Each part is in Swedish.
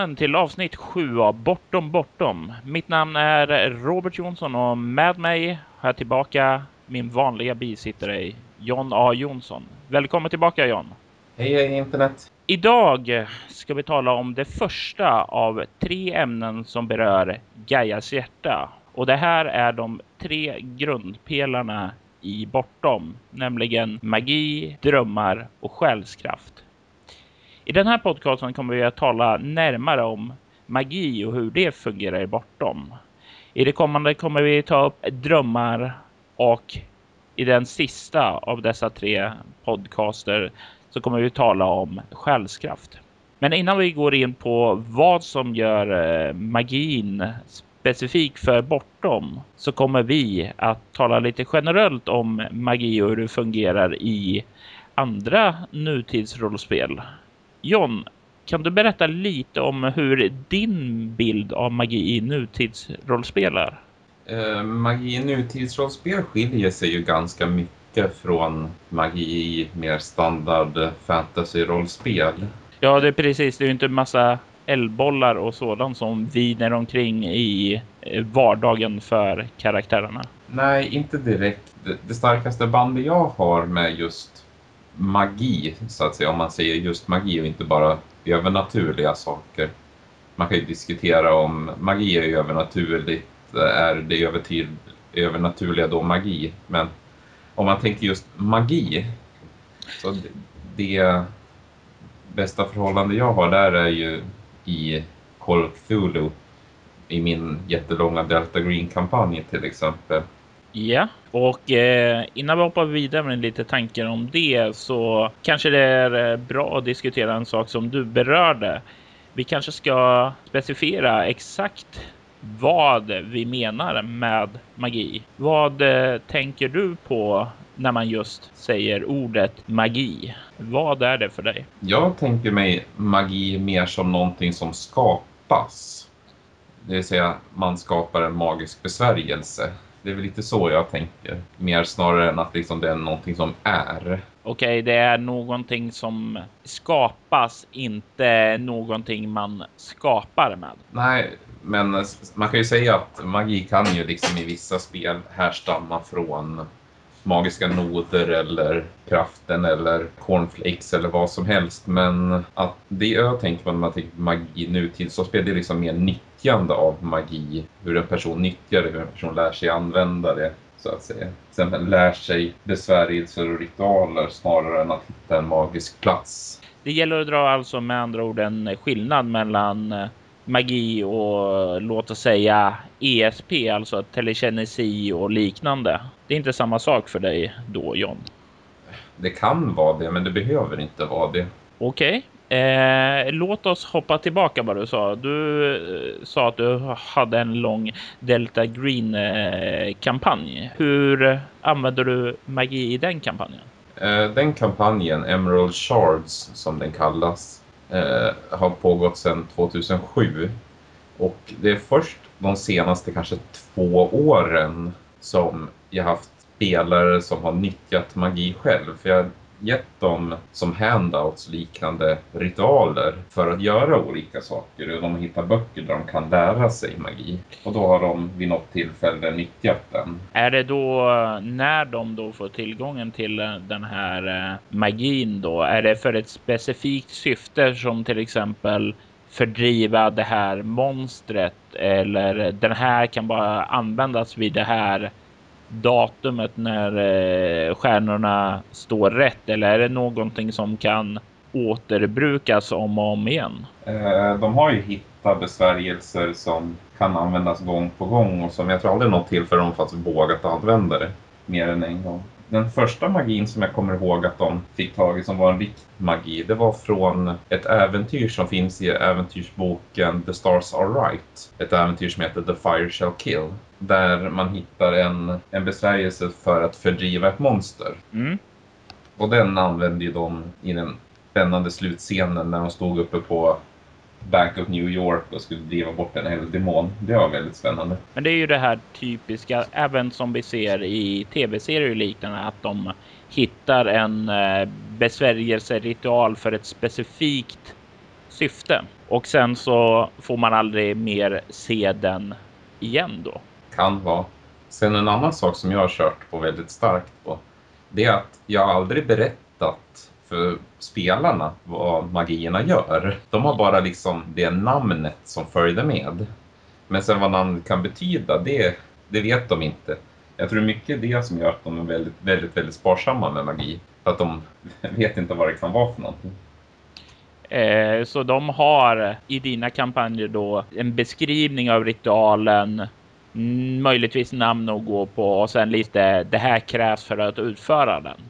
Välkommen till avsnitt 7 av Bortom Bortom. Mitt namn är Robert Jonsson och med mig har jag tillbaka min vanliga bisittare John A Jonsson. Välkommen tillbaka John. Hej, hej internet. Idag ska vi tala om det första av tre ämnen som berör Gaias hjärta. Och det här är de tre grundpelarna i Bortom, nämligen magi, drömmar och själskraft. I den här podcasten kommer vi att tala närmare om magi och hur det fungerar bortom. I det kommande kommer vi ta upp drömmar och i den sista av dessa tre podcaster så kommer vi tala om själskraft. Men innan vi går in på vad som gör eh, magin specifik för bortom så kommer vi att tala lite generellt om magi och hur det fungerar i andra nutidsrollspel. John, kan du berätta lite om hur din bild av magi i nutidsrollspelar? Uh, magi i nutidsrollspel skiljer sig ju ganska mycket från magi i mer standard fantasy-rollspel. Ja, det är precis. Det är ju inte massa eldbollar och sådant som viner omkring i eh, vardagen för karaktärerna. Nej, inte direkt. Det starkaste bandet jag har med just magi, så att säga, om man säger just magi och inte bara övernaturliga saker. Man kan ju diskutera om magi är övernaturligt, är det övernaturliga då magi? Men om man tänker just magi, så det bästa förhållande jag har där är ju i Call of Cthulhu i min jättelånga Delta Green-kampanj till exempel. Ja, och eh, innan vi hoppar vidare med lite tankar om det så kanske det är eh, bra att diskutera en sak som du berörde. Vi kanske ska specificera exakt vad vi menar med magi. Vad eh, tänker du på när man just säger ordet magi? Vad är det för dig? Jag tänker mig magi mer som någonting som skapas. Det vill säga man skapar en magisk besvärjelse. Det är väl lite så jag tänker. Mer snarare än att liksom det är någonting som är. Okej, okay, det är någonting som skapas, inte någonting man skapar med. Nej, men man kan ju säga att magi kan ju liksom i vissa spel härstamma från magiska noder eller kraften eller cornflakes eller vad som helst. Men att det jag tänker på när man tänker på magi nutidsrollspel, det är liksom mer nyttjande av magi. Hur en person nyttjar det, hur en person lär sig använda det så att säga. Sen lär sig besvärjelser och ritualer snarare än att hitta en magisk plats. Det gäller att dra alltså med andra ord en skillnad mellan eh, magi och låt oss säga ESP, alltså telekinesi och liknande. Det är inte samma sak för dig då, John? Det kan vara det, men det behöver inte vara det. Okej. Okay. Eh, låt oss hoppa tillbaka vad du sa. Du eh, sa att du hade en lång Delta Green-kampanj. Eh, Hur använder du magi i den kampanjen? Eh, den kampanjen, Emerald Shards som den kallas, har pågått sedan 2007. Och det är först de senaste kanske två åren som jag haft spelare som har nyttjat magi själv. För jag gett dem som handouts liknande ritualer för att göra olika saker. Och de hittar böcker där de kan lära sig magi. Och då har de vid något tillfälle nyttjat den. Är det då när de då får tillgången till den här eh, magin då? Är det för ett specifikt syfte som till exempel fördriva det här monstret eller den här kan bara användas vid det här datumet när eh, stjärnorna står rätt eller är det någonting som kan återbrukas om och om igen? Eh, de har ju hittat besvärjelser som kan användas gång på gång och som jag tror aldrig något tillfälle de faktiskt vågat använda det mer än en gång. Den första magin som jag kommer ihåg att de fick tag i som var en riktig magi, det var från ett äventyr som finns i äventyrsboken The Stars Are Right. Ett äventyr som heter The Fire Shall Kill. Där man hittar en, en besvärjelse för att fördriva ett monster. Mm. Och den använde ju de i den spännande slutscenen när de stod uppe på Bank of New York och skulle driva bort en elddemon. Det var väldigt spännande. Men det är ju det här typiska, även som vi ser i tv-serier och liknande, att de hittar en eh, besvärjelseritual för ett specifikt syfte. Och sen så får man aldrig mer se den igen då. Kan vara. Sen en annan sak som jag har kört på väldigt starkt på. Det är att jag aldrig berättat för spelarna vad magierna gör. De har bara liksom det namnet som följde med. Men sen vad namnet kan betyda, det, det vet de inte. Jag tror mycket det som gör att de är väldigt, väldigt, väldigt sparsamma med magi. För att de vet inte vad det kan vara för någonting. Eh, så de har i dina kampanjer då en beskrivning av ritualen, möjligtvis namn att gå på och sen lite det här krävs för att utföra den.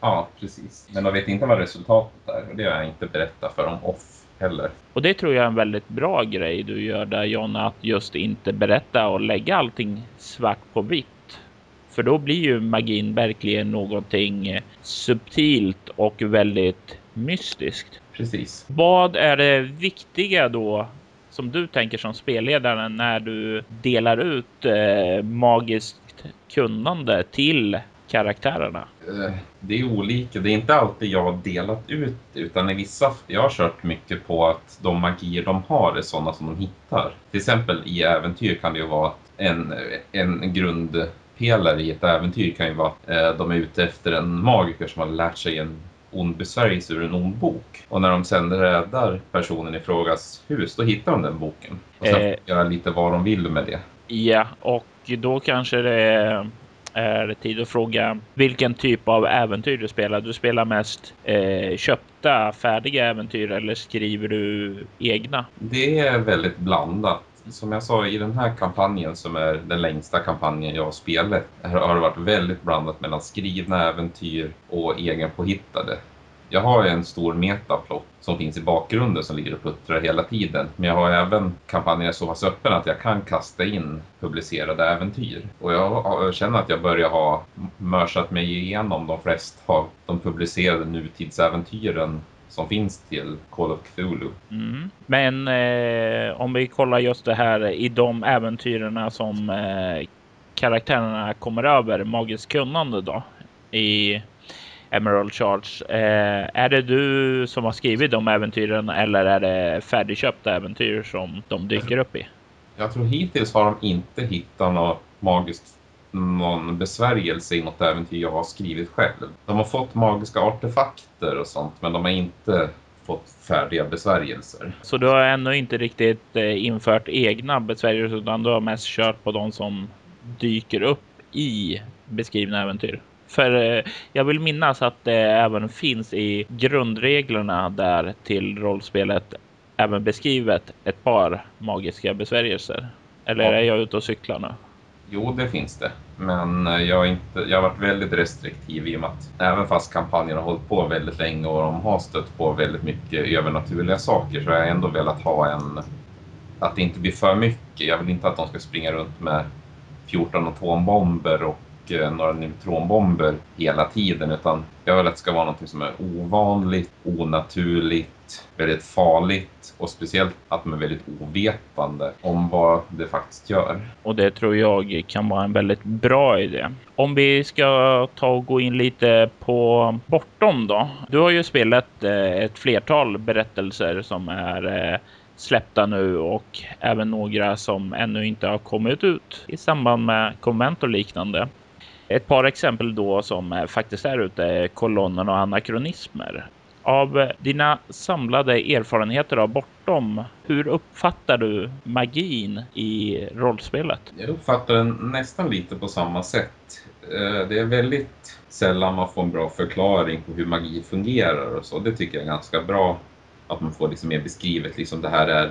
Ja, precis. Men de vet inte vad resultatet är och det har jag inte berättat för dem off heller. Och det tror jag är en väldigt bra grej du gör där John, att just inte berätta och lägga allting svart på vitt. För då blir ju magin verkligen någonting subtilt och väldigt mystiskt. Precis. Vad är det viktiga då som du tänker som spelledare när du delar ut eh, magiskt kunnande till karaktärerna? Eh, det är olika. Det är inte alltid jag har delat ut utan i vissa, jag har kört mycket på att de magier de har är sådana som de hittar. Till exempel i äventyr kan det ju vara en, en grundpelare i ett äventyr kan ju vara att eh, de är ute efter en magiker som har lärt sig en ond besvärjelse ur en ond bok. Och när de sen räddar personen i frågas hus, då hittar de den boken. Och sen eh, göra lite vad de vill med det. Ja, och då kanske det är tid att fråga vilken typ av äventyr du spelar. Du spelar mest eh, köpta färdiga äventyr eller skriver du egna? Det är väldigt blandat. Som jag sa i den här kampanjen som är den längsta kampanjen jag har spelat har det varit väldigt blandat mellan skrivna äventyr och egenpåhittade. Jag har en stor metaplott som finns i bakgrunden som ligger och puttrar hela tiden. Men jag har även kampanjer så pass öppen att jag kan kasta in publicerade äventyr. Och jag känner att jag börjar ha mörsat mig igenom de flesta av de publicerade nutidsäventyren som finns till Call of Cthulhu. Mm. Men eh, om vi kollar just det här i de äventyren som eh, karaktärerna kommer över magiskt kunnande då i Emerald Charge. Eh, är det du som har skrivit de äventyren eller är det färdigköpta äventyr som de dyker upp i? Jag tror hittills har de inte hittat något magiskt någon besvärjelse i något äventyr jag har skrivit själv. De har fått magiska artefakter och sånt men de har inte fått färdiga besvärjelser. Så du har ännu inte riktigt eh, infört egna besvärjelser utan du har mest kört på de som dyker upp i beskrivna äventyr? För eh, jag vill minnas att det även finns i grundreglerna där till rollspelet även beskrivet ett par magiska besvärjelser. Eller ja. är jag ute och cyklar nu? Jo, det finns det. Men eh, jag har, inte, jag har varit väldigt restriktiv i och med att även fast kampanjen har hållit på väldigt länge och de har stött på väldigt mycket övernaturliga saker så har jag ändå velat ha en... Att det inte blir för mycket. Jag vill inte att de ska springa runt med 14 atombomber och eh, några neutronbomber hela tiden utan jag vill att det ska vara något som är ovanligt, onaturligt, väldigt farligt och speciellt att man är väldigt ovetande om vad det faktiskt gör. Och det tror jag kan vara en väldigt bra idé. Om vi ska ta och gå in lite på Bortom då. Du har ju spelat eh, ett flertal berättelser som är eh, släppta nu och även några som ännu inte har kommit ut i samband med konvent och liknande. Ett par exempel då som eh, faktiskt är ute är kolonnen och anakronismer. Av dina samlade erfarenheter av Bortom, hur uppfattar du magin i rollspelet? Jag uppfattar den nästan lite på samma sätt. Eh, det är väldigt sällan man får en bra förklaring på hur magi fungerar och så. Det tycker jag är ganska bra att man får liksom mer beskrivet, liksom det här är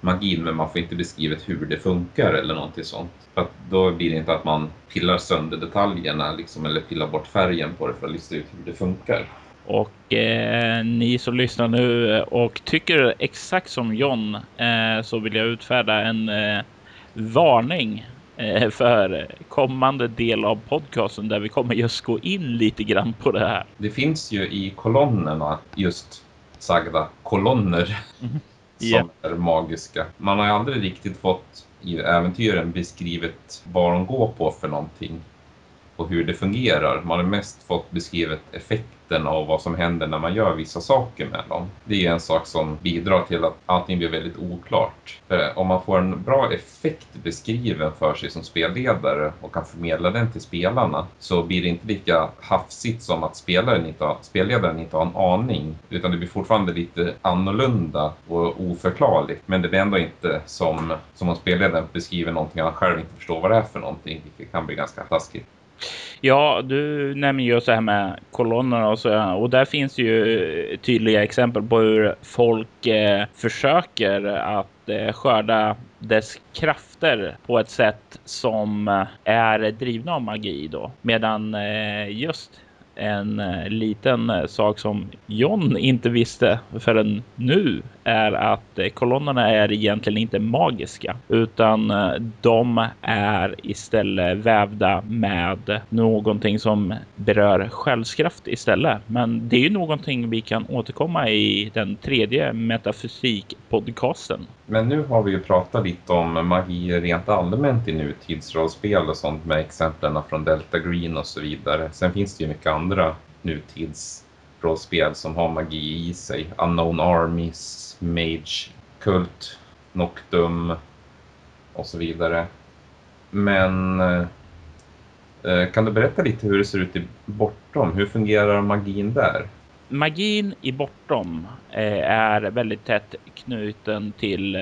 magin men man får inte beskrivet hur det funkar eller någonting sånt. För att då blir det inte att man pillar sönder detaljerna liksom, eller pillar bort färgen på det för att lista ut hur det funkar. Och eh, ni som lyssnar nu och tycker exakt som John eh, så vill jag utfärda en eh, varning eh, för kommande del av podcasten där vi kommer just gå in lite grann på det här. Det finns ju i kolonnerna just sagda kolonner. Mm som yeah. är magiska. Man har ju aldrig riktigt fått i äventyren beskrivet vad de går på för någonting. på hur det fungerar. Man har mest fått beskrivet effekten av vad som händer när man gör vissa saker med dem. Det är en sak som bidrar till att allting blir väldigt oklart. För om man får en bra effekt beskriven för sig som spelledare och kan förmedla den till spelarna så blir det inte lika hafsigt som att spelaren inte har, spelledaren inte har en aning. Utan det blir fortfarande lite annorlunda och oförklarligt. Men det blir ändå inte som, som om spelledaren beskriver någonting han själv inte förstår vad det är för någonting. Vilket kan bli ganska taskigt. Ja, du nämner ju så här med kolonnerna och så och där finns ju tydliga exempel på hur folk eh, försöker att eh, skörda dess krafter på ett sätt som eh, är drivna av magi då. Medan eh, just en eh, liten eh, sak som John inte visste förrän nu är att eh, kolonnerna är egentligen inte magiska utan eh, de är istället vävda med någonting som berör själskraft istället. Men det är ju någonting vi kan återkomma i den tredje metafysikpodcasten. Men nu har vi ju pratat lite om magi rent allmänt i nutidsrollspel och sånt med exemplen från Delta Green och så vidare. Sen finns det ju mycket andra nutids rollspel som har magi i sig. Unknown Armies, Mage, Kult, Noctum och så vidare. Men eh, eh, kan du berätta lite hur det ser ut i Bortom? Hur fungerar magin där? magin i Bortom eh, är väldigt tätt knuten till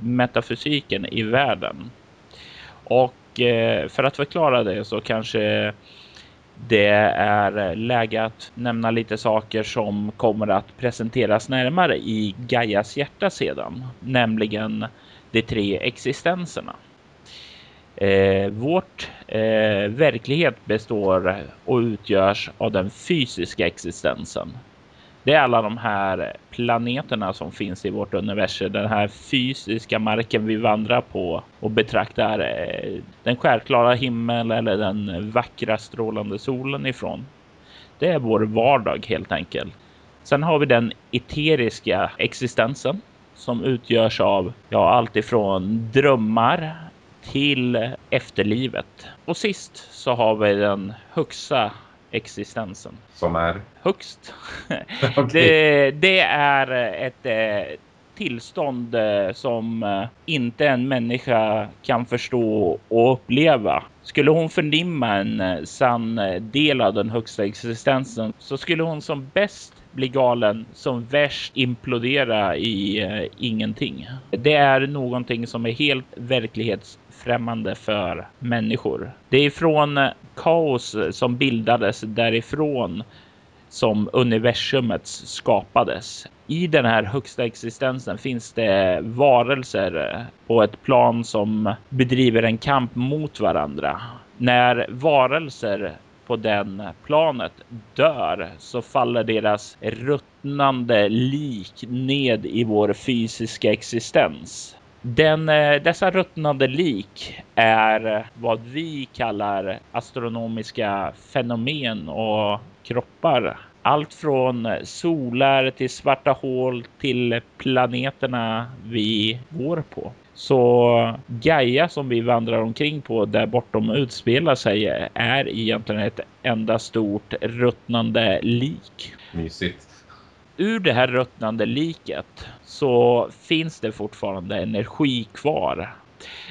metafysiken i världen. Och för att förklara det så kanske det är eh, läge att nämna lite saker som kommer att presenteras närmare i Gaias hjärta sedan, nämligen de tre existenserna. Eh, vårt eh, verklighet består och utgörs av den fysiska existensen. Det är alla de här planeterna som finns i vårt universum. Den här fysiska marken vi vandrar på och betraktar eh, den självklara himmel eller den vackra strålande solen ifrån. Det är vår vardag helt enkelt. Sen har vi den eteriska existensen som utgörs av ja, allt ifrån drömmar till efterlivet. Och sist så har vi den högsta existensen. Som är? Högst. okay. det, det, är ett eh, tillstånd eh, som eh, inte en människa kan förstå och uppleva. Skulle hon förnimma en sann del av den högsta existensen så skulle hon som bäst bli galen, som värst implodera i ingenting. Det är någonting som är helt verklighets främmande för människor. Det är från eh, kaos eh, som bildades därifrån som universumet skapades. I den här högsta existensen finns det varelser eh, på ett plan som bedriver en kamp mot varandra. När varelser på den planet dör så faller deras ruttnande lik ned i vår fysiska existens. Den, eh, dessa ruttnande lik är vad vi kallar astronomiska fenomen och kroppar. Allt från solar till svarta hål till planeterna vi går på. Så Gaia som vi vandrar omkring på där bortom utspelar sig är egentligen ett enda stort ruttnande lik. Mysigt ur det här ruttnande liket så finns det fortfarande energi kvar.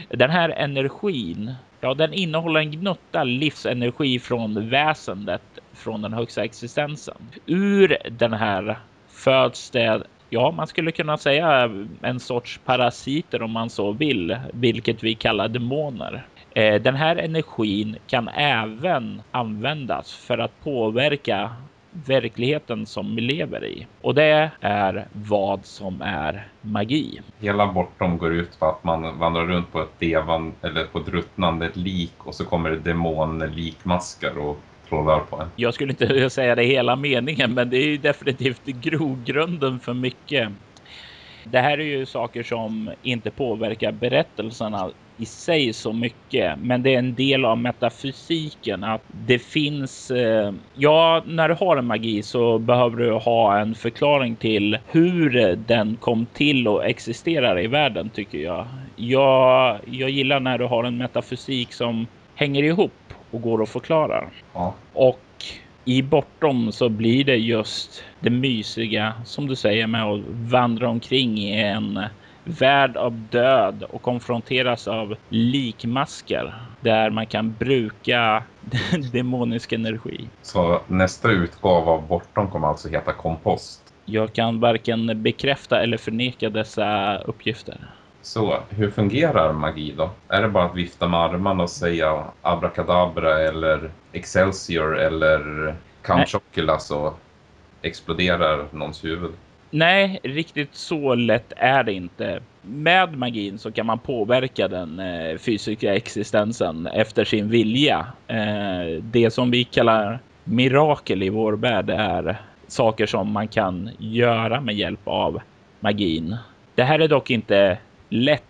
Den här energin, ja, den innehåller en gnutta livsenergi från väsendet från den högsta existensen. Ur den här föds det Ja, man skulle kunna säga en sorts parasiter om man så vill, vilket vi kallar demoner. Eh, den här energin kan även användas för att påverka verkligheten som vi lever i. Och det är vad som är magi. Hela bortom går ut på att man vandrar runt på ett devan eller på ett ruttnande lik och så kommer det demonlikmaskar och trollar på en. Jag skulle inte säga det hela meningen, men det är ju definitivt grogrunden för mycket. Det här är ju saker som inte påverkar berättelserna i sig så mycket, men det är en del av metafysiken att det finns. Eh, ja, när du har en magi så behöver du ha en förklaring till hur den kom till och existerar i världen tycker jag. Jag, jag gillar när du har en metafysik som hänger ihop och går att förklara. Ja. Och i Bortom så blir det just det mysiga som du säger med att vandra omkring i en värld av död och konfronteras av likmaskar där man kan bruka demonisk energi. Så nästa utgåva av Bortom kommer alltså heta Kompost? Jag kan varken bekräfta eller förneka dessa uppgifter. Så hur fungerar magi då? Är det bara att vifta med armarna och säga abrakadabra eller excelsior eller count chocula så exploderar någons huvud? Nej, riktigt så lätt är det inte. Med magin så kan man påverka den eh, fysiska existensen efter sin vilja. Eh, det som vi kallar mirakel i vår värld är saker som man kan göra med hjälp av magin. Det här är dock inte lätt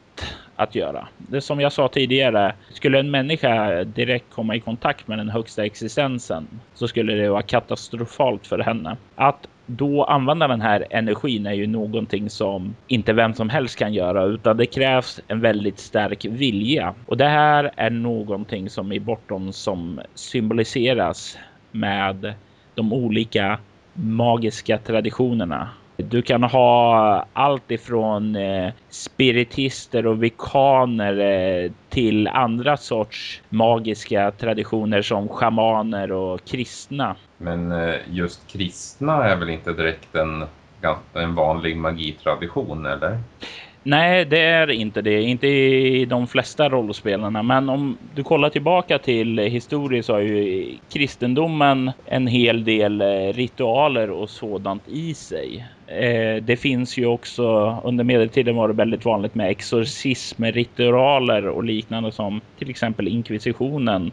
att göra. Det som jag sa tidigare, skulle en människa direkt komma i kontakt med den högsta existensen så skulle det vara katastrofalt för henne. Att då använda den här energin är ju någonting som inte vem som helst kan göra utan det krävs en väldigt stark vilja. Och det här är någonting som i bortom som symboliseras med de olika magiska traditionerna du kan ha allt ifrån eh, spiritister och vikaner eh, till andra sorts magiska traditioner som schamaner och kristna. Men eh, just kristna är väl inte direkt en, en vanlig magitradition, eller? Nej, det är inte det. Inte i de flesta rollspelarna. Men om du kollar tillbaka till historien så har ju kristendomen en hel del eh, ritualer och sådant i sig. Eh, det finns ju också under medeltiden var det väldigt vanligt med exorcism, ritualer och liknande som till exempel inkvisitionen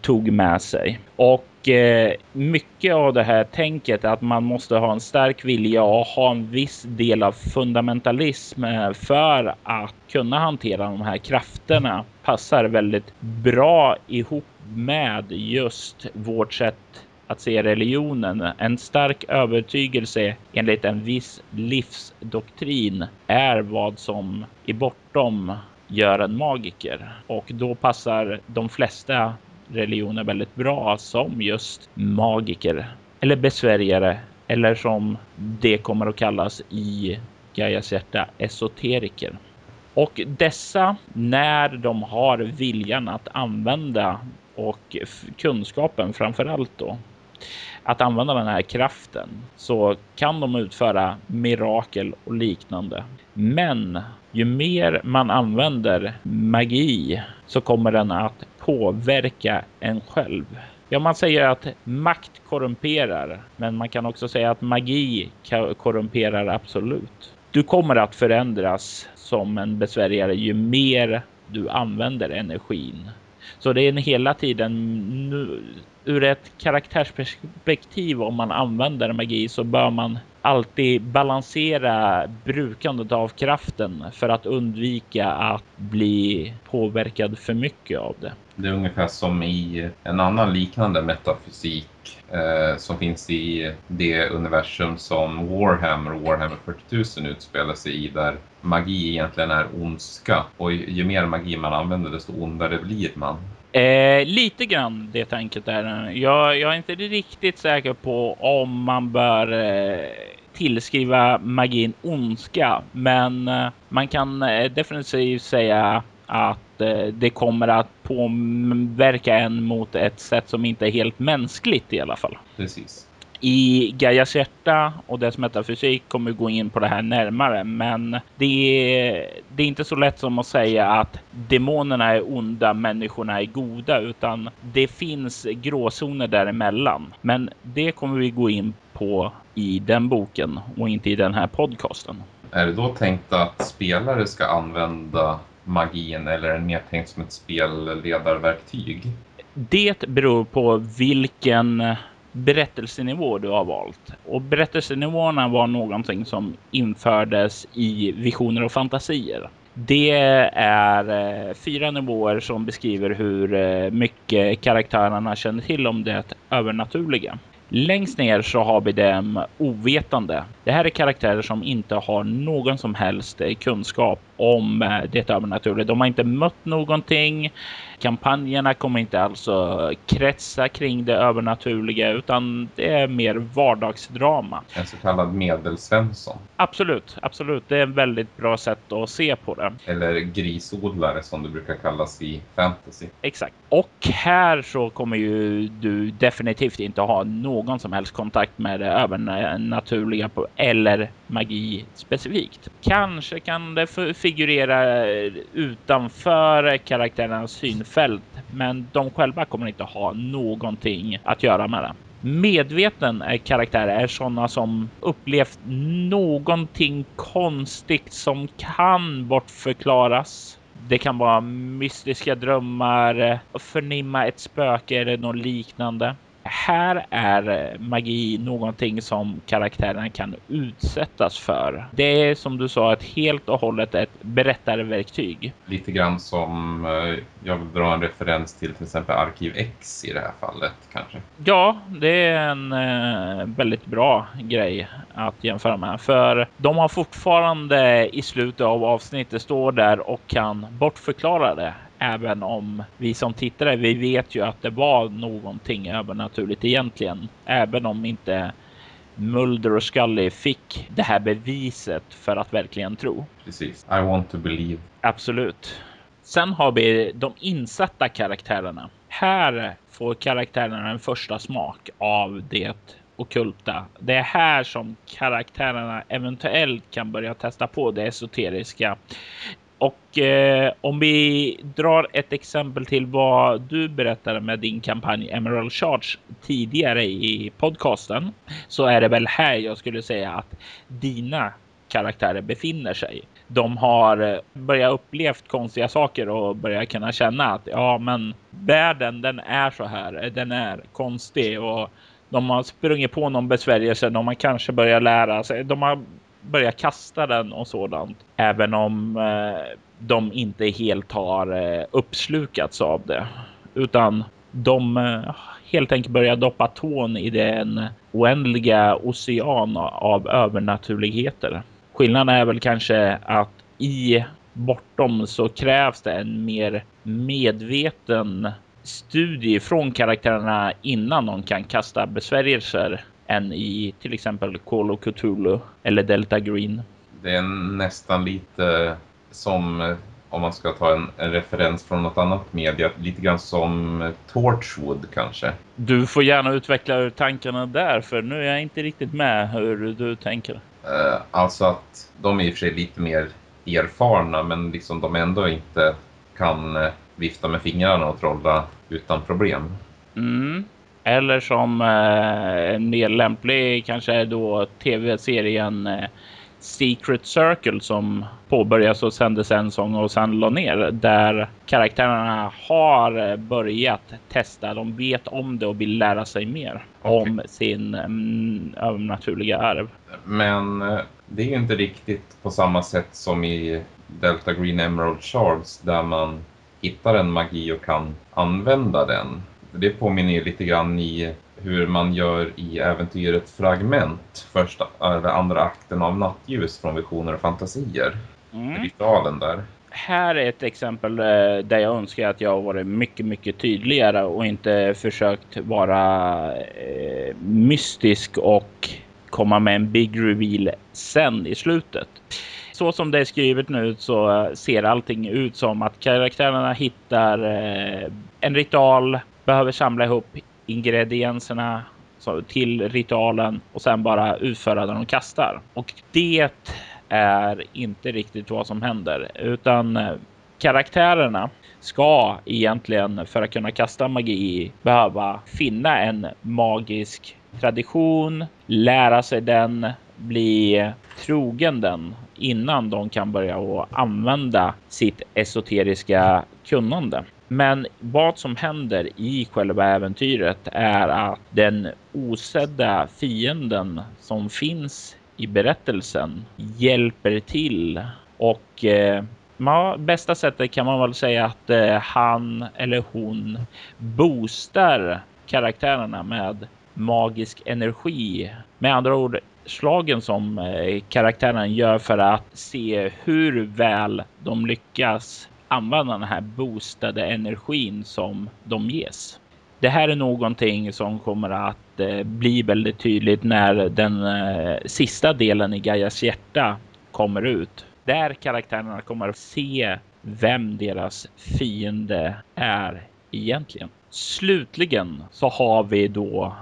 tog med sig. Och eh, mycket av det här tänket att man måste ha en stark vilja och ha en viss del av fundamentalism eh, för att kunna hantera de här krafterna passar väldigt bra ihop med just vårt sätt att se religionen. En stark övertygelse enligt en viss livsdoktrin är vad som är bortom gör en magiker och då passar de flesta religioner väldigt bra som just magiker eller besvärjare eller som det kommer att kallas i Gaias hjärta esoteriker. Och dessa när de har viljan att använda och kunskapen framför allt då att använda den här kraften så kan de utföra mirakel och liknande. Men ju mer man använder magi så kommer den att påverka en själv. Ja, man säger att makt korrumperar, men man kan också säga att magi korrumperar absolut. Du kommer att förändras som en besvärjare ju mer du använder energin. Så det är en hela tiden ur ett karaktärsperspektiv om man använder magi så bör man alltid balansera brukandet av kraften för att undvika att bli påverkad för mycket av det. Det är ungefär som i en annan liknande metafysik eh, som finns i det universum som Warhammer och Warhammer 40 000 utspelar sig i där magi egentligen är ondska och ju mer magi man använder desto ondare blir man. Eh, lite grann det tänket är jag, jag är inte riktigt säker på om man bör eh, tillskriva magin ondska, men eh, man kan eh, definitivt säga att eh, det kommer att påverka en mot ett sätt som inte är helt mänskligt i alla fall. Precis. I Gaias hjärta och dess metafysik kommer vi gå in på det här närmare, men det är, det är inte så lätt som att säga att demonerna är onda, människorna är goda, utan det finns gråzoner däremellan. Men det kommer vi gå in på i den boken och inte i den här podcasten. Är det då tänkt att spelare ska använda magin eller är den mer tänkt som ett spelledarverktyg? Det beror på vilken berättelsenivå du har valt. Och berättelsenivåerna var någonting som infördes i visioner och fantasier. Det är eh, fyra nivåer som beskriver hur eh, mycket karaktärerna känner till om det övernaturliga. Längst ner så har vi dem ovetande. Det här är karaktärer som inte har någon som helst eh, kunskap om eh, det övernaturliga. De har inte mött någonting. Kampanjerna kommer inte alltså kretsa kring det övernaturliga utan det är mer vardagsdrama. En så kallad medelsvensson. Absolut, absolut. Det är ett väldigt bra sätt att se på det. Eller grisodlare som det brukar kallas i fantasy. Exakt. Och här så kommer ju du definitivt inte ha någon som helst kontakt med det övernaturliga eller magi specifikt. Kanske kan det figurerar eh, utanför karaktärernas synfält, men de själva kommer inte ha någonting att göra med det. Medveten karaktär är sådana som upplevt någonting konstigt som kan bortförklaras. Det kan vara mystiska drömmar, förnimma ett spöke eller något liknande här är magi någonting som karaktärerna kan utsättas för. Det är som du sa ett helt och hållet ett berättarverktyg. Lite grann som eh, jag vill dra en referens till till exempel Arkiv X i det här fallet kanske. Ja, det är en eh, väldigt bra grej att jämföra med. För de har fortfarande i slutet av avsnittet står där och kan bortförklara det Även om vi som tittare, vi vet ju att det var någonting övernaturligt egentligen. Även om inte Mulder och Scully fick det här beviset för att verkligen tro. Precis. I want to believe. Absolut. Sen har vi de insatta karaktärerna. Här får karaktärerna en första smak av det okulta. Det är här som karaktärerna eventuellt kan börja testa på det esoteriska. Och eh, om vi drar ett exempel till vad du berättade med din kampanj Emerald Charge tidigare i podcasten så är det väl här jag skulle säga att dina karaktärer befinner sig. De har eh, börjat upplevt konstiga saker och börjat kunna känna att ja, men världen, den är så här. Eh, den är konstig och de har sprungit på någon besvärjelse. De har kanske börjat lära sig. De har börja kasta den och sådant. Även om eh, de inte helt har eh, uppslukats av det. Utan de eh, helt enkelt börjar doppa tån i den oändliga ocean av övernaturligheter. Skillnaden är väl kanske att i bortom så krävs det en mer medveten studie från karaktärerna innan de kan kasta besvärjelser än i till exempel Call of Cthulhu eller Delta Green. Det är nästan lite som om man ska ta en, en, referens från något annat media, lite grann som Torchwood kanske. Du får gärna utveckla tankarna där, för nu är jag inte riktigt med hur du tänker. Uh, alltså att de är i och för sig lite mer erfarna, men liksom de ändå inte kan uh, vifta med fingrarna och trolla utan problem. Mm. Eller som eh, mer lämplig kanske då tv-serien eh, Secret Circle som påbörjas och sändes en sång och sen la ner där karaktärerna har eh, börjat testa. De vet om det och vill lära sig mer okay. om sin mm, övernaturliga arv. Men det är ju inte riktigt på samma sätt som i Delta Green Emerald Shards där man hittar en magi och kan använda den. Det påminner ju lite grann i hur man gör i äventyret Fragment, första eller andra akten av Nattljus från Visioner och fantasier. Mm. Ritualen där. Här är ett exempel eh, där jag önskar att jag varit mycket, mycket tydligare och inte försökt vara eh, mystisk och komma med en big reveal sen i slutet. Så som det är skrivet nu så ser allting ut som att karaktärerna hittar eh, en ritual behöver samla ihop ingredienserna till ritualen och sen bara utföra den de kastar. Och det är inte riktigt vad som händer utan eh, karaktärerna ska egentligen för att kunna kasta magi behöva finna en magisk tradition, lära sig den, bli trogen den innan de kan börja använda sitt esoteriska kunnande. Men vad som händer i själva äventyret är att den osedda fienden som finns i berättelsen hjälper till och eh, ja, bästa sättet kan man väl säga att eh, han eller hon boostar karaktärerna med magisk energi. Med andra ord, slagen som eh, karaktären gör för att se hur väl de lyckas använda den här boostade energin som de ges. Det här är någonting som kommer att eh, bli väldigt tydligt när den eh, sista delen i Gaias hjärta kommer ut. Där karaktärerna kommer att se vem deras fiende är egentligen. Slutligen så har vi då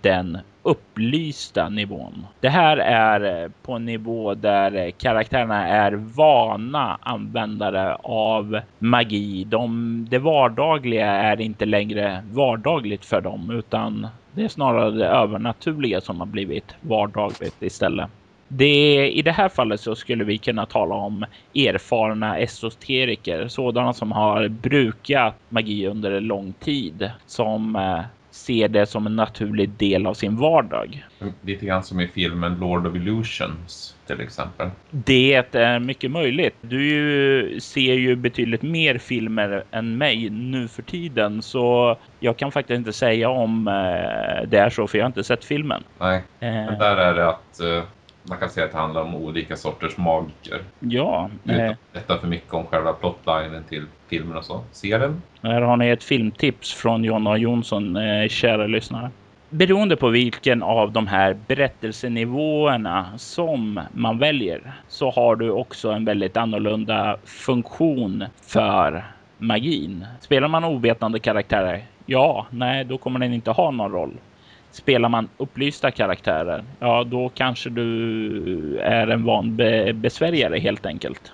den upplysta nivån. Det här är eh, på en nivå där eh, karaktärerna är vana användare av magi. De, det vardagliga är inte längre vardagligt för dem utan det är snarare det övernaturliga som har blivit vardagligt istället. Det, I det här fallet så skulle vi kunna tala om erfarna esoteriker, sådana som har brukat magi under en lång tid, som eh, ser det som en naturlig del av sin vardag. Lite grann som i filmen Lord of Illusions till exempel. Det är mycket möjligt. Du ser ju betydligt mer filmer än mig nu för tiden så jag kan faktiskt inte säga om eh, det är så för jag har inte sett filmen. Nej, men där är det att eh, man kan säga att det handlar om olika sorters magiker. Ja. Utan att berätta för mycket om själva plotlinen till filmen och så. Se den. Här har ni ett filmtips från Jonna Jonsson, eh, kära lyssnare. Beroende på vilken av de här berättelsenivåerna som man väljer så har du också en väldigt annorlunda funktion för magin. Spelar man ovetande karaktärer? Ja, nej, då kommer den inte ha någon roll. Spelar man upplysta karaktärer, ja då kanske du är en van be besvärjare helt enkelt.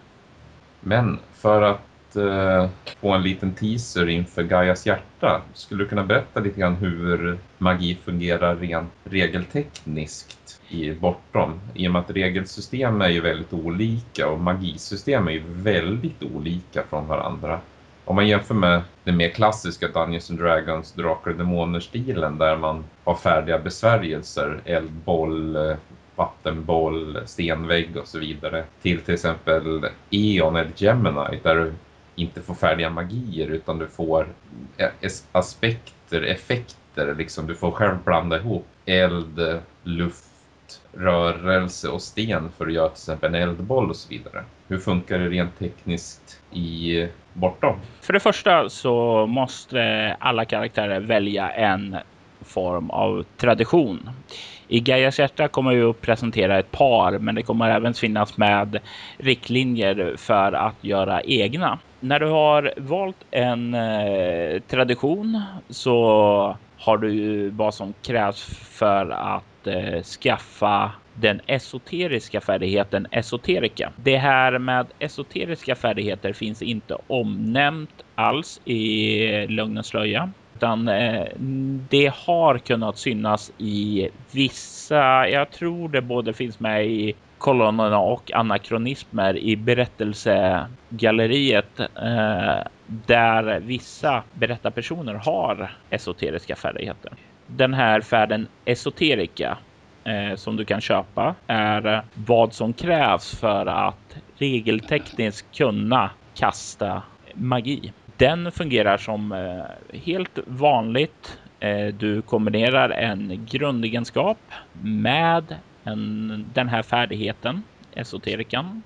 Men för att eh, få en liten teaser inför Gaias hjärta, skulle du kunna berätta lite grann hur magi fungerar rent regeltekniskt i Bortom? I och med att regelsystem är ju väldigt olika och magisystem är ju väldigt olika från varandra. Om man jämför med den mer klassiska Dungeons and Dragons Drakar och Demoner-stilen där man har färdiga besvärjelser, eldboll, eh, vattenboll, stenvägg och så vidare. Till till exempel Eon eller Gemini där du inte får färdiga magier utan du får e-, aspekter, effekter. Liksom du får själv blanda ihop eld, luft, rörelse och sten för att göra till exempel en eldboll och så vidare. Hur funkar det rent tekniskt i Bortom? För det första så måste alla karaktärer välja en form av tradition. I Gaias hjärta kommer vi att presentera ett par, men det kommer även finnas med riktlinjer för att göra egna. När du har valt en eh, tradition så har du vad som krävs för att eh, skaffa den esoteriska färdigheten esoterika. Det här med esoteriska färdigheter finns inte omnämnt alls i Lögnens slöja. Utan eh, det har kunnat synas i vissa, jag tror det både finns med i kolonnerna och anakronismer i berättelsegalleriet eh, där vissa berättarpersoner har esoteriska färdigheter. Den här färden esoterika eh, som du kan köpa är vad som krävs för att regeltekniskt kunna kasta magi. Den fungerar som eh, helt vanligt. Eh, du kombinerar en grundegenskap med en, den här färdigheten, esoterikan,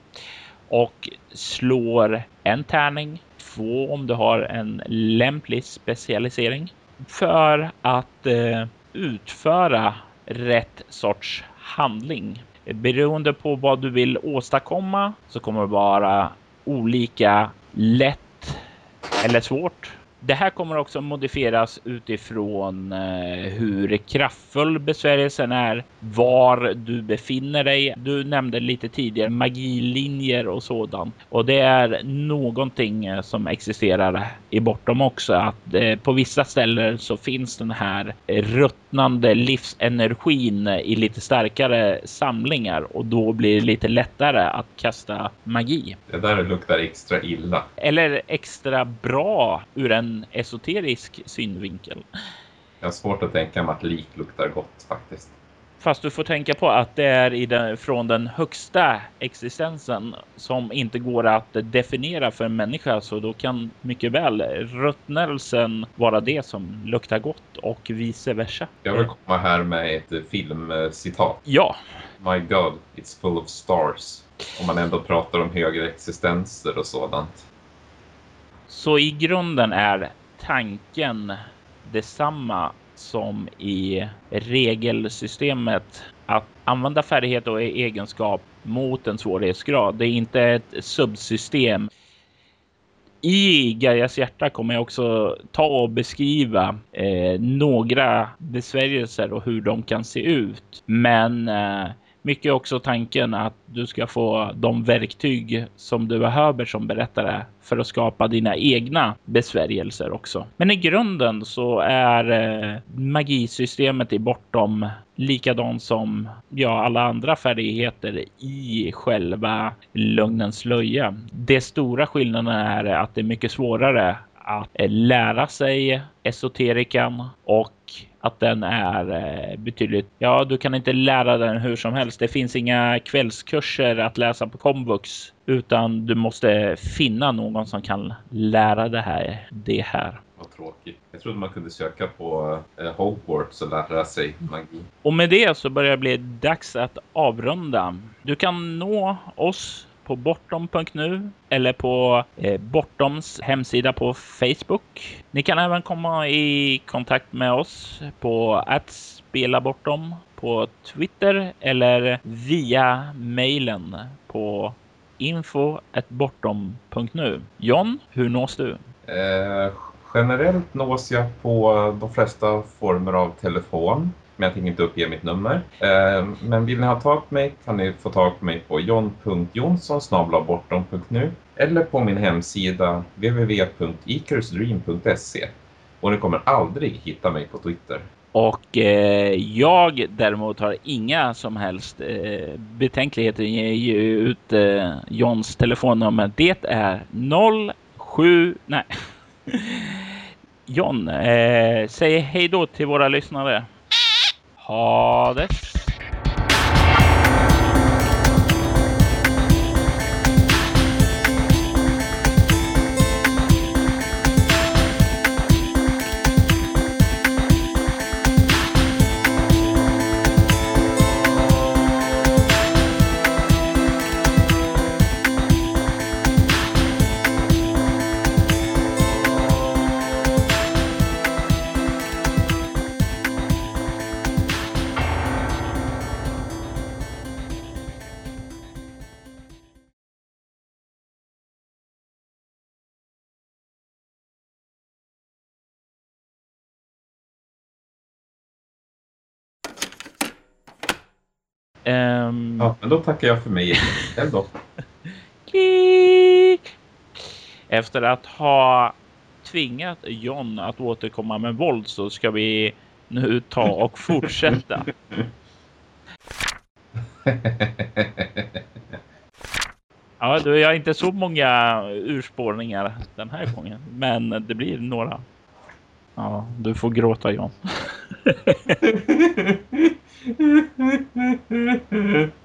och slår en tärning, två om du har en lämplig specialisering för att eh, utföra rätt sorts handling. Beroende på vad du vill åstadkomma så kommer det vara olika lätt eller svårt det här kommer också modifieras utifrån eh, hur kraftfull besvärjelsen är, var du befinner dig. Du nämnde lite tidigare magilinjer och sådant och det är någonting eh, som existerar i bortom också att eh, på vissa ställen så finns den här ruttnande livsenergin i lite starkare samlingar och då blir det lite lättare att kasta magi. Det där luktar extra illa. Eller extra bra ur en en esoterisk synvinkel. Jag har svårt att tänka mig att lik luktar gott faktiskt. Fast du får tänka på att det är den, från den högsta existensen som inte går att definiera för en människa. Så då kan mycket väl ruttnelsen vara det som luktar gott och vice versa. Jag vill komma här med ett filmcitat. Ja. My God, it's full of stars. Om man ändå pratar om högre existenser och sådant. Så i grunden är tanken detsamma som i regelsystemet att använda färdighet och egenskap mot en svårighetsgrad. Det är inte ett subsystem. I Gaias hjärta kommer jag också ta och beskriva eh, några besvärjelser och hur de kan se ut. Men eh, mycket också tanken att du ska få de verktyg som du behöver som berättare för att skapa dina egna besvärjelser också. Men i grunden så är eh, magisystemet i bortom likadant som ja, alla andra färdigheter i själva lögnens slöja. Det stora skillnaden är att det är mycket svårare att eh, lära sig esoterikan och att den är eh, betydligt. Ja, du kan inte lära den hur som helst. Det finns inga kvällskurser att läsa på komvux, utan du måste finna någon som kan lära det här. Det här. Vad tråkigt. Jag trodde man kunde söka på eh, Hogwarts och lära sig magi. Och med det så börjar det bli dags att avrunda. Du kan nå oss på bortom.nu eller på eh, Bortoms hemsida på Facebook. Ni kan även komma i kontakt med oss på att spela bortom på Twitter eller via mejlen på info.bortom.nu. John, hur nås du? Eh, generellt nås jag på de flesta former av telefon men jag tänker inte uppge mitt nummer. Eh, men vill ni ha tag på mig kan ni få tag på mig på john.jonsson.bortom.nu eller på min hemsida www.icarusdream.se och ni kommer aldrig hitta mig på Twitter. Och eh, jag däremot har inga som helst eh, betänkligheter att ge ut eh, Johns telefonnummer. Det är 07... Nej. John, eh, säg hej då till våra lyssnare. Ha det! Ja, men då tackar jag för mig. Då. Efter att ha tvingat John att återkomma med våld så ska vi nu ta och fortsätta. Ja, du, jag har inte så många urspårningar den här gången, men det blir några. Ja, du får gråta John.